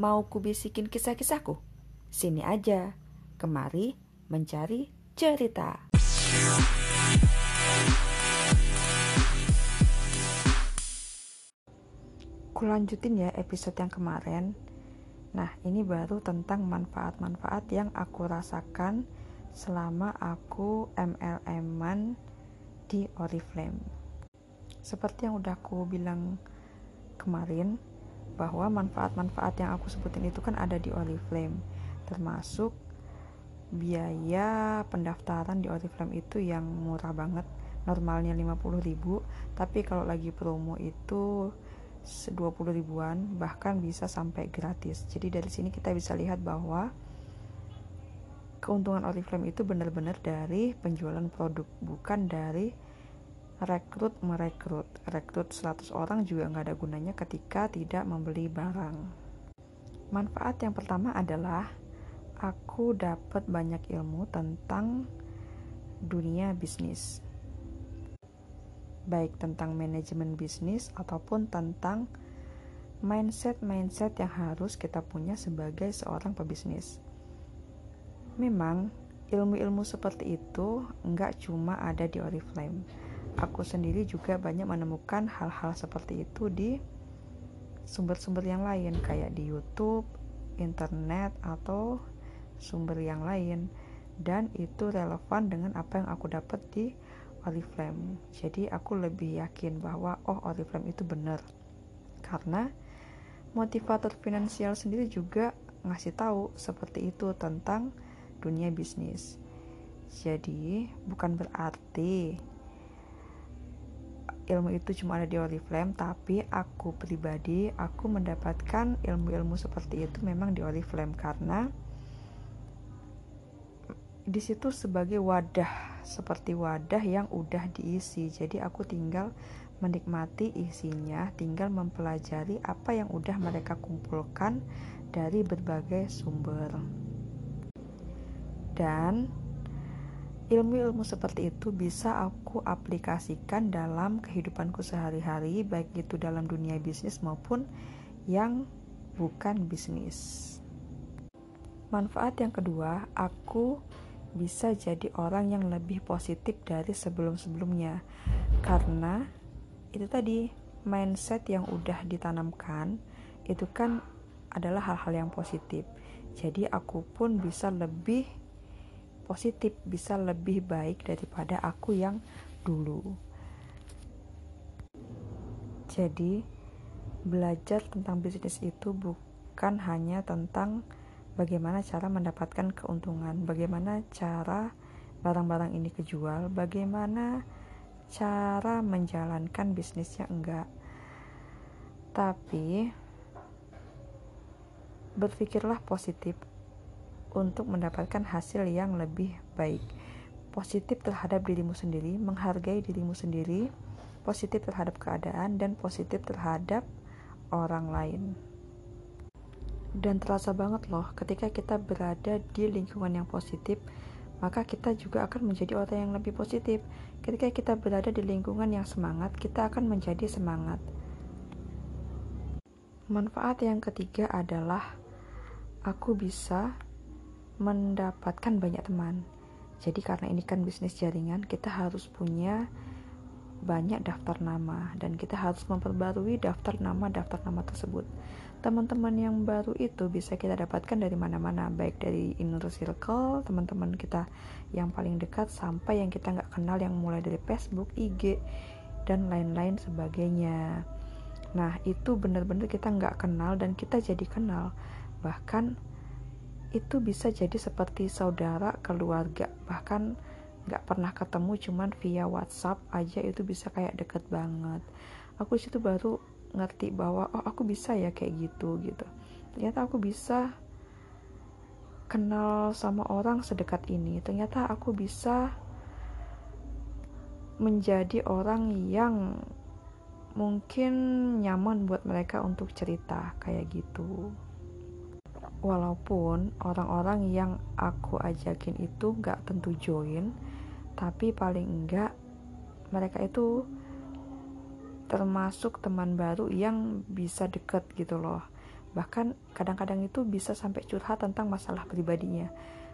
Mau kubisikin kisah-kisahku? Sini aja, kemari mencari cerita. Kulanjutin ya episode yang kemarin. Nah, ini baru tentang manfaat-manfaat yang aku rasakan selama aku MLM-an di Oriflame. Seperti yang udah aku bilang kemarin, bahwa manfaat-manfaat yang aku sebutin itu kan ada di Oriflame, termasuk biaya pendaftaran di Oriflame itu yang murah banget normalnya 50.000 tapi kalau lagi promo itu 20 ribuan bahkan bisa sampai gratis. Jadi dari sini kita bisa lihat bahwa keuntungan Oriflame itu benar-benar dari penjualan produk bukan dari rekrut merekrut rekrut 100 orang juga nggak ada gunanya ketika tidak membeli barang manfaat yang pertama adalah aku dapat banyak ilmu tentang dunia bisnis. Baik tentang manajemen bisnis ataupun tentang mindset-mindset yang harus kita punya sebagai seorang pebisnis. Memang ilmu-ilmu seperti itu nggak cuma ada di Oriflame. Aku sendiri juga banyak menemukan hal-hal seperti itu di sumber-sumber yang lain kayak di YouTube, internet atau sumber yang lain dan itu relevan dengan apa yang aku dapat di Oriflame. Jadi aku lebih yakin bahwa oh Oriflame itu benar. Karena motivator finansial sendiri juga ngasih tahu seperti itu tentang dunia bisnis. Jadi bukan berarti ilmu itu cuma ada di Oriflame, tapi aku pribadi aku mendapatkan ilmu-ilmu seperti itu memang di Oriflame karena di situ sebagai wadah seperti wadah yang udah diisi. Jadi aku tinggal menikmati isinya tinggal mempelajari apa yang udah mereka kumpulkan dari berbagai sumber. Dan ilmu-ilmu seperti itu bisa aku aplikasikan dalam kehidupanku sehari-hari baik itu dalam dunia bisnis maupun yang bukan bisnis. Manfaat yang kedua aku bisa jadi orang yang lebih positif dari sebelum-sebelumnya. Karena itu tadi mindset yang udah ditanamkan itu kan adalah hal-hal yang positif. Jadi aku pun bisa lebih positif bisa lebih baik daripada aku yang dulu jadi belajar tentang bisnis itu bukan hanya tentang bagaimana cara mendapatkan keuntungan, bagaimana cara barang-barang ini kejual, bagaimana cara menjalankan bisnisnya enggak. Tapi berpikirlah positif untuk mendapatkan hasil yang lebih baik. Positif terhadap dirimu sendiri, menghargai dirimu sendiri, positif terhadap keadaan dan positif terhadap orang lain. Dan terasa banget loh ketika kita berada di lingkungan yang positif maka kita juga akan menjadi orang yang lebih positif. Ketika kita berada di lingkungan yang semangat kita akan menjadi semangat. Manfaat yang ketiga adalah aku bisa mendapatkan banyak teman. Jadi karena ini kan bisnis jaringan kita harus punya banyak daftar nama dan kita harus memperbarui daftar nama daftar nama tersebut. Teman-teman yang baru itu bisa kita dapatkan dari mana-mana baik dari inner circle teman-teman kita yang paling dekat sampai yang kita nggak kenal yang mulai dari Facebook IG dan lain-lain sebagainya. Nah itu benar-benar kita nggak kenal dan kita jadi kenal. Bahkan itu bisa jadi seperti saudara keluarga bahkan nggak pernah ketemu cuman via WhatsApp aja itu bisa kayak deket banget. Aku situ baru ngerti bahwa oh aku bisa ya kayak gitu gitu. Ternyata aku bisa kenal sama orang sedekat ini. Ternyata aku bisa menjadi orang yang mungkin nyaman buat mereka untuk cerita kayak gitu walaupun orang-orang yang aku ajakin itu gak tentu join tapi paling enggak mereka itu termasuk teman baru yang bisa deket gitu loh. Bahkan kadang-kadang itu bisa sampai curhat tentang masalah pribadinya.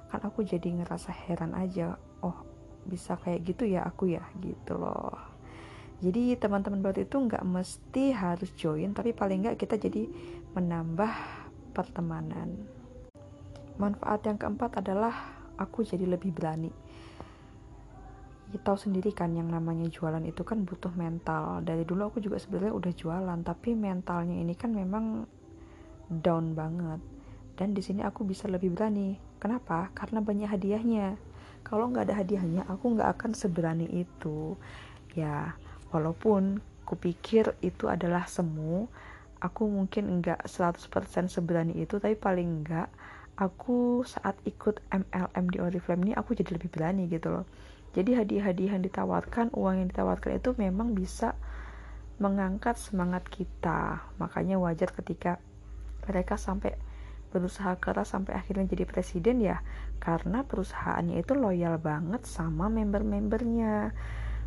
Kan aku jadi ngerasa heran aja oh bisa kayak gitu ya aku ya? Gitu loh. Jadi teman-teman baru itu nggak mesti harus join tapi paling nggak kita jadi menambah pertemanan. Manfaat yang keempat adalah aku jadi lebih berani. Ya, tahu sendiri kan yang namanya jualan itu kan butuh mental. Dari dulu aku juga sebenarnya udah jualan tapi mentalnya ini kan memang down banget. Dan di sini aku bisa lebih berani. Kenapa? Karena banyak hadiahnya. Kalau nggak ada hadiahnya aku nggak akan seberani itu. Ya walaupun kupikir itu adalah semu aku mungkin nggak 100% seberani itu tapi paling nggak aku saat ikut MLM di Oriflame ini aku jadi lebih berani gitu loh. Jadi hadiah-hadiah yang ditawarkan uang yang ditawarkan itu memang bisa mengangkat semangat kita. Makanya wajar ketika mereka sampai berusaha keras sampai akhirnya jadi presiden ya karena perusahaannya itu loyal banget sama member-membernya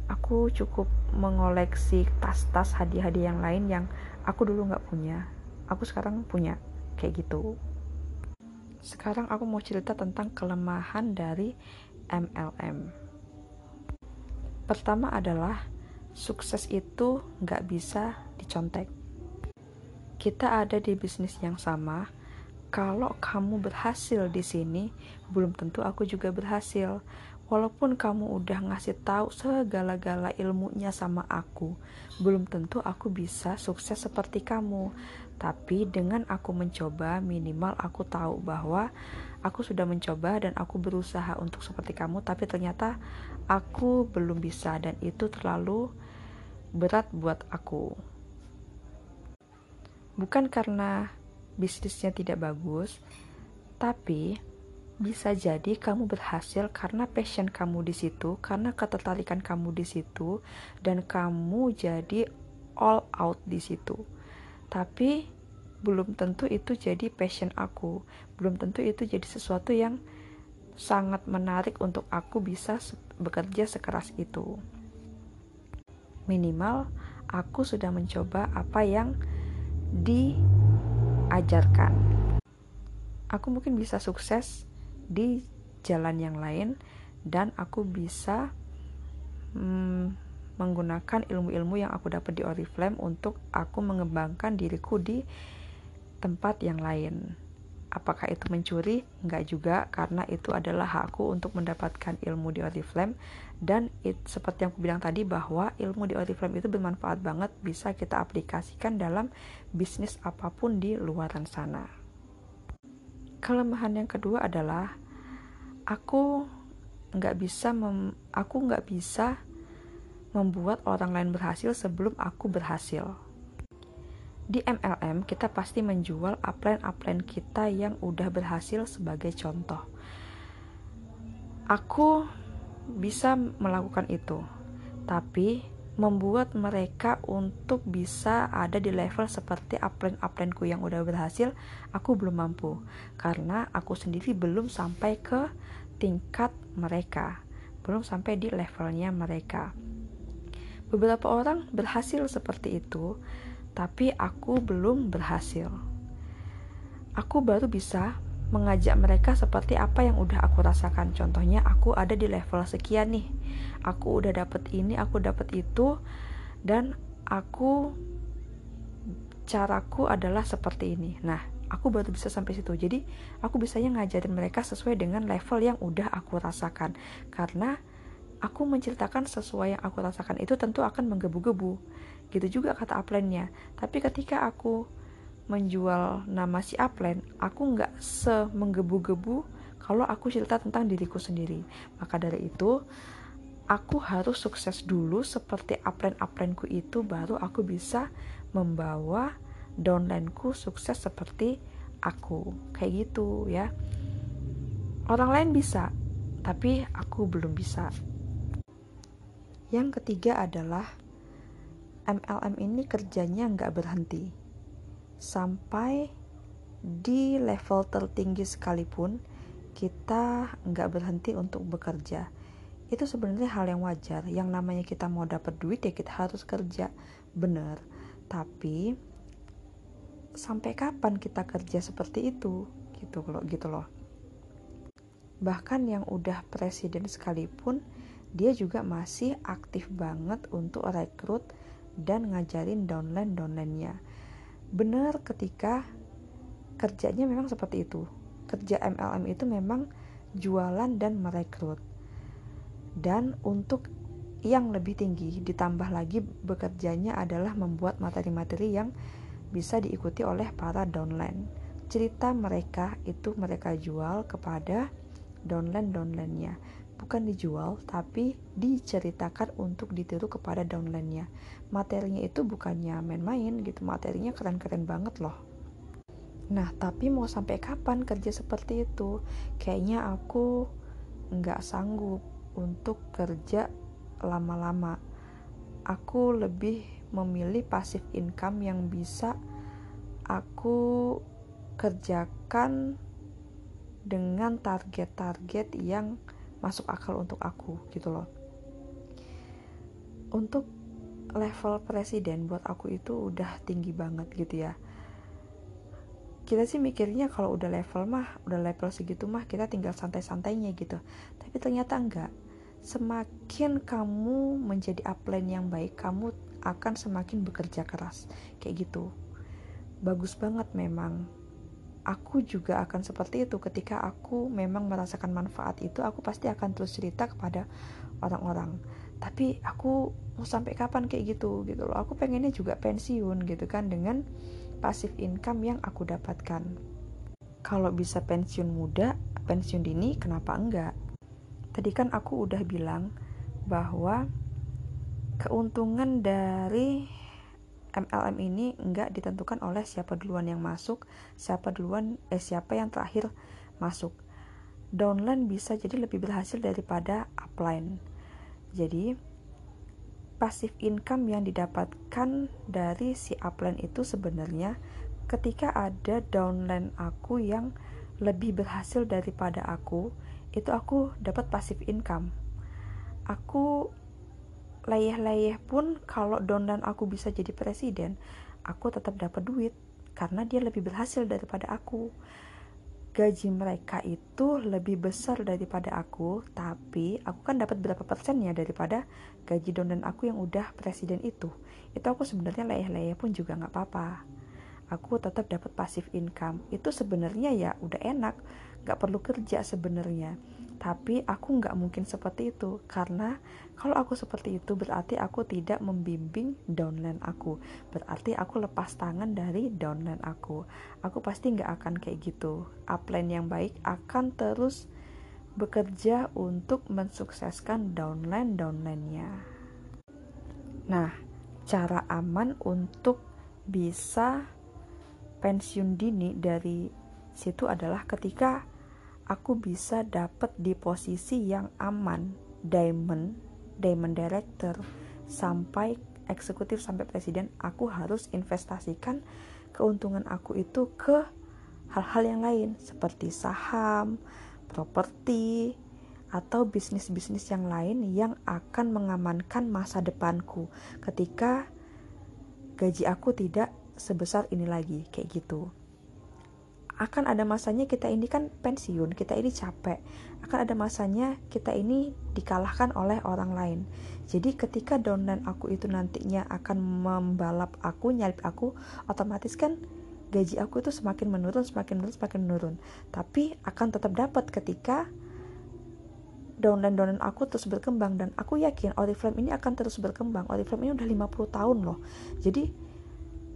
aku cukup mengoleksi tas-tas hadiah-hadiah yang lain yang aku dulu nggak punya aku sekarang punya kayak gitu sekarang aku mau cerita tentang kelemahan dari MLM pertama adalah sukses itu nggak bisa dicontek kita ada di bisnis yang sama. Kalau kamu berhasil di sini, belum tentu aku juga berhasil. Walaupun kamu udah ngasih tahu segala-gala ilmunya sama aku, belum tentu aku bisa sukses seperti kamu. Tapi dengan aku mencoba, minimal aku tahu bahwa aku sudah mencoba dan aku berusaha untuk seperti kamu, tapi ternyata aku belum bisa dan itu terlalu berat buat aku bukan karena bisnisnya tidak bagus, tapi bisa jadi kamu berhasil karena passion kamu di situ, karena ketertarikan kamu di situ, dan kamu jadi all out di situ. Tapi belum tentu itu jadi passion aku, belum tentu itu jadi sesuatu yang sangat menarik untuk aku bisa bekerja sekeras itu. Minimal aku sudah mencoba apa yang diajarkan. Aku mungkin bisa sukses di jalan yang lain dan aku bisa hmm, menggunakan ilmu-ilmu yang aku dapat di Oriflame untuk aku mengembangkan diriku di tempat yang lain. Apakah itu mencuri? Enggak juga, karena itu adalah hakku untuk mendapatkan ilmu di Oriflame dan it, seperti yang aku bilang tadi bahwa ilmu di Oriflame itu bermanfaat banget bisa kita aplikasikan dalam bisnis apa pun di luaran sana. Kelemahan yang kedua adalah aku nggak bisa mem, aku nggak bisa membuat orang lain berhasil sebelum aku berhasil di MLM kita pasti menjual upline-upline kita yang udah berhasil sebagai contoh. Aku bisa melakukan itu, tapi membuat mereka untuk bisa ada di level seperti upline-uplineku yang udah berhasil, aku belum mampu karena aku sendiri belum sampai ke tingkat mereka, belum sampai di levelnya mereka. Beberapa orang berhasil seperti itu, tapi aku belum berhasil. Aku baru bisa mengajak mereka seperti apa yang udah aku rasakan. Contohnya, aku ada di level sekian nih, aku udah dapet ini, aku dapet itu, dan aku caraku adalah seperti ini. Nah, aku baru bisa sampai situ. Jadi, aku bisanya ngajarin mereka sesuai dengan level yang udah aku rasakan. Karena aku menceritakan sesuai yang aku rasakan itu tentu akan menggebu-gebu gitu juga kata upline-nya tapi ketika aku menjual nama si upline aku nggak semenggebu-gebu kalau aku cerita tentang diriku sendiri. Maka dari itu aku harus sukses dulu seperti upline-uplineku itu baru aku bisa membawa downlineku sukses seperti aku. Kayak gitu ya. Orang lain bisa tapi aku belum bisa. Yang ketiga adalah MLM ini kerjanya nggak berhenti sampai di level tertinggi sekalipun kita nggak berhenti untuk bekerja. Itu sebenarnya hal yang wajar. Yang namanya kita mau dapat duit ya kita harus kerja. Bener tapi sampai kapan kita kerja seperti itu? Gitu loh gitu loh. Bahkan yang udah presiden sekalipun dia juga masih aktif banget untuk rekrut dan ngajarin downline downline-nya benar ketika kerjanya memang seperti itu. Kerja MLM itu memang jualan dan merekrut. Dan untuk yang lebih tinggi ditambah lagi bekerjanya adalah membuat materi-materi yang bisa diikuti oleh para downline. Cerita mereka itu mereka jual kepada downline-downline-nya bukan dijual tapi diceritakan untuk ditiru kepada downline-nya. Materinya itu bukannya main-main gitu materinya keren-keren banget loh. Nah tapi mau sampai kapan kerja seperti itu? Kayaknya aku nggak sanggup untuk kerja lama-lama. Aku lebih memilih passive income yang bisa aku kerjakan dengan target-target yang masuk akal untuk aku gitu loh. Untuk level presiden buat aku itu udah tinggi banget gitu ya. Kita sih mikirnya kalau udah level mah udah level segitu mah kita tinggal santai-santainya gitu. Tapi ternyata enggak. Semakin kamu menjadi upline yang baik kamu akan semakin bekerja keras. Kayak gitu. Bagus banget memang aku juga akan seperti itu. Ketika aku memang merasakan manfaat itu aku pasti akan terus cerita kepada orang-orang. Tapi aku mau sampai kapan kayak gitu gitu loh. Aku pengennya juga pensiun gitu kan dengan passive income yang aku dapatkan. Kalau bisa pensiun muda pensiun dini kenapa enggak? Tadi kan aku udah bilang bahwa keuntungan dari MLM ini enggak ditentukan oleh siapa duluan yang masuk, siapa duluan eh siapa yang terakhir masuk. Downline bisa jadi lebih berhasil daripada upline. Jadi passive income yang didapatkan dari si upline itu sebenarnya ketika ada downline aku yang lebih berhasil daripada aku, itu aku dapat passive income. Aku leyeh-leyeh pun kalau downline aku bisa jadi presiden aku tetap dapat duit karena dia lebih berhasil daripada aku. Gaji mereka itu lebih besar daripada aku tapi aku kan dapat berapa persennya daripada gaji downline aku yang udah presiden itu. Itu aku sebenarnya leyeh-leyeh pun juga nggak apa-apa. Aku tetap dapat passive income. Itu sebenarnya ya udah enak nggak perlu kerja sebenarnya tapi aku nggak mungkin seperti itu karena kalau aku seperti itu berarti aku tidak membimbing downline aku. Berarti aku lepas tangan dari downline aku. Aku pasti nggak akan kayak gitu. Upline yang baik akan terus bekerja untuk mensukseskan downline downline-nya. Nah cara aman untuk bisa pensiun dini dari situ adalah ketika aku bisa dapat di posisi yang aman. Diamond diamond director. Sampai eksekutif sampai presiden aku harus investasikan keuntungan aku itu ke hal-hal yang lain seperti saham properti atau bisnis-bisnis yang lain yang akan mengamankan masa depanku ketika gaji aku tidak sebesar ini lagi kayak gitu akan ada masanya kita ini kan pensiun, kita ini capek. Akan ada masanya kita ini dikalahkan oleh orang lain. Jadi ketika downline aku itu nantinya akan membalap aku, nyalip aku, otomatis kan gaji aku itu semakin menurun, semakin menurun, semakin menurun. Tapi akan tetap dapat ketika downline-downline aku terus berkembang dan aku yakin Oriflame ini akan terus berkembang. Oriflame ini udah 50 tahun loh. Jadi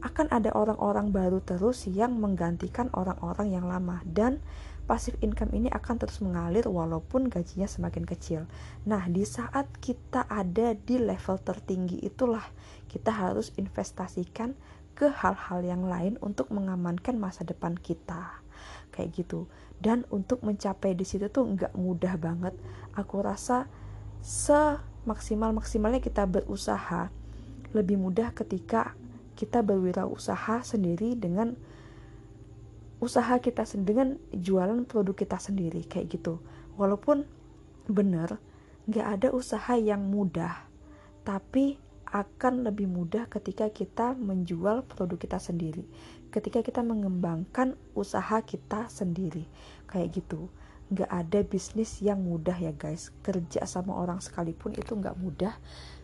akan ada orang-orang baru terus yang menggantikan orang-orang yang lama dan passive income ini akan terus mengalir walaupun gajinya semakin kecil. Nah, di saat kita ada di level tertinggi itulah kita harus investasikan ke hal-hal yang lain untuk mengamankan masa depan kita. Kayak gitu. Dan untuk mencapai di situ tuh nggak mudah banget. Aku rasa semaksimal-maksimalnya kita berusaha lebih mudah ketika kita berwirausaha sendiri dengan usaha kita dengan jualan produk kita sendiri kayak gitu. Walaupun bener nggak ada usaha yang mudah tapi akan lebih mudah ketika kita menjual produk kita sendiri ketika kita mengembangkan usaha kita sendiri kayak gitu. Nggak ada bisnis yang mudah ya guys. Kerja sama orang sekalipun itu nggak mudah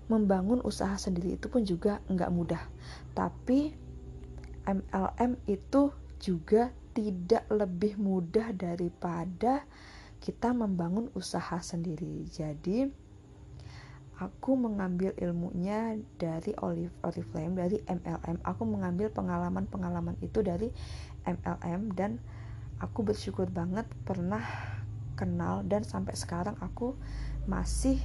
membangun usaha sendiri itu pun juga nggak mudah. Tapi MLM itu juga tidak lebih mudah daripada kita membangun usaha sendiri. Jadi aku mengambil ilmunya dari Olive Oriflame dari MLM aku mengambil pengalaman-pengalaman itu dari MLM dan aku bersyukur banget pernah kenal dan sampai sekarang aku masih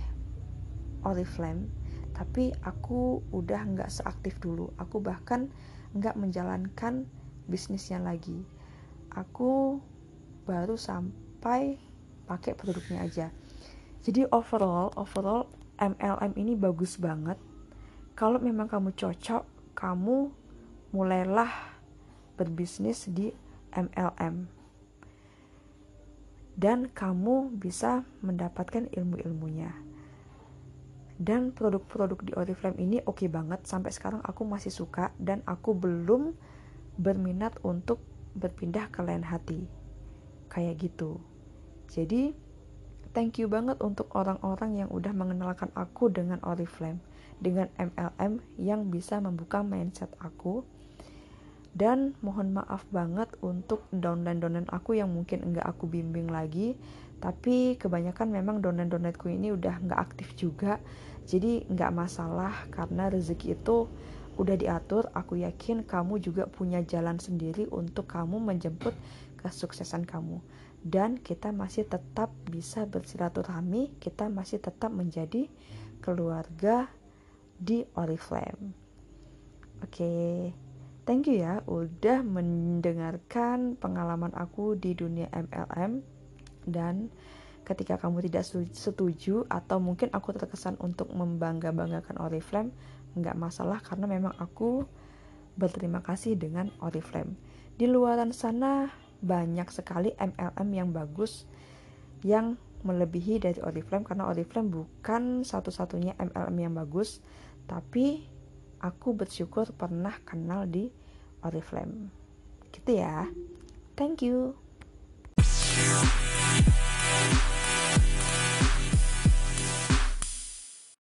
Oriflame tapi aku udah nggak seaktif dulu aku bahkan nggak menjalankan bisnisnya lagi aku baru sampai pakai produknya aja jadi overall overall MLM ini bagus banget. Kalau memang kamu cocok, kamu mulailah berbisnis di MLM. Dan kamu bisa mendapatkan ilmu-ilmunya. Dan produk-produk di Oriflame ini oke okay banget. Sampai sekarang aku masih suka dan aku belum berminat untuk berpindah ke lain hati. Kayak gitu. Jadi thank you banget untuk orang-orang yang udah mengenalkan aku dengan Oriflame, dengan MLM yang bisa membuka mindset aku. Dan mohon maaf banget untuk downline-downline aku yang mungkin enggak aku bimbing lagi. Tapi kebanyakan memang downline-downlineku ini udah enggak aktif juga. Jadi enggak masalah karena rezeki itu udah diatur. Aku yakin kamu juga punya jalan sendiri untuk kamu menjemput kesuksesan kamu dan kita masih tetap bisa bersilaturahmi, kita masih tetap menjadi keluarga di Oriflame. Oke, okay. Thank you ya udah mendengarkan pengalaman aku di dunia MLM dan ketika kamu tidak setuju atau mungkin aku terkesan untuk membangga-banggakan Oriflame, nggak masalah karena memang aku berterima kasih dengan Oriflame. Di luaran sana banyak sekali MLM yang bagus yang melebihi dari Oriflame karena Oriflame bukan satu-satunya MLM yang bagus tapi aku bersyukur pernah kenal di Oriflame. Gitu ya. Thank you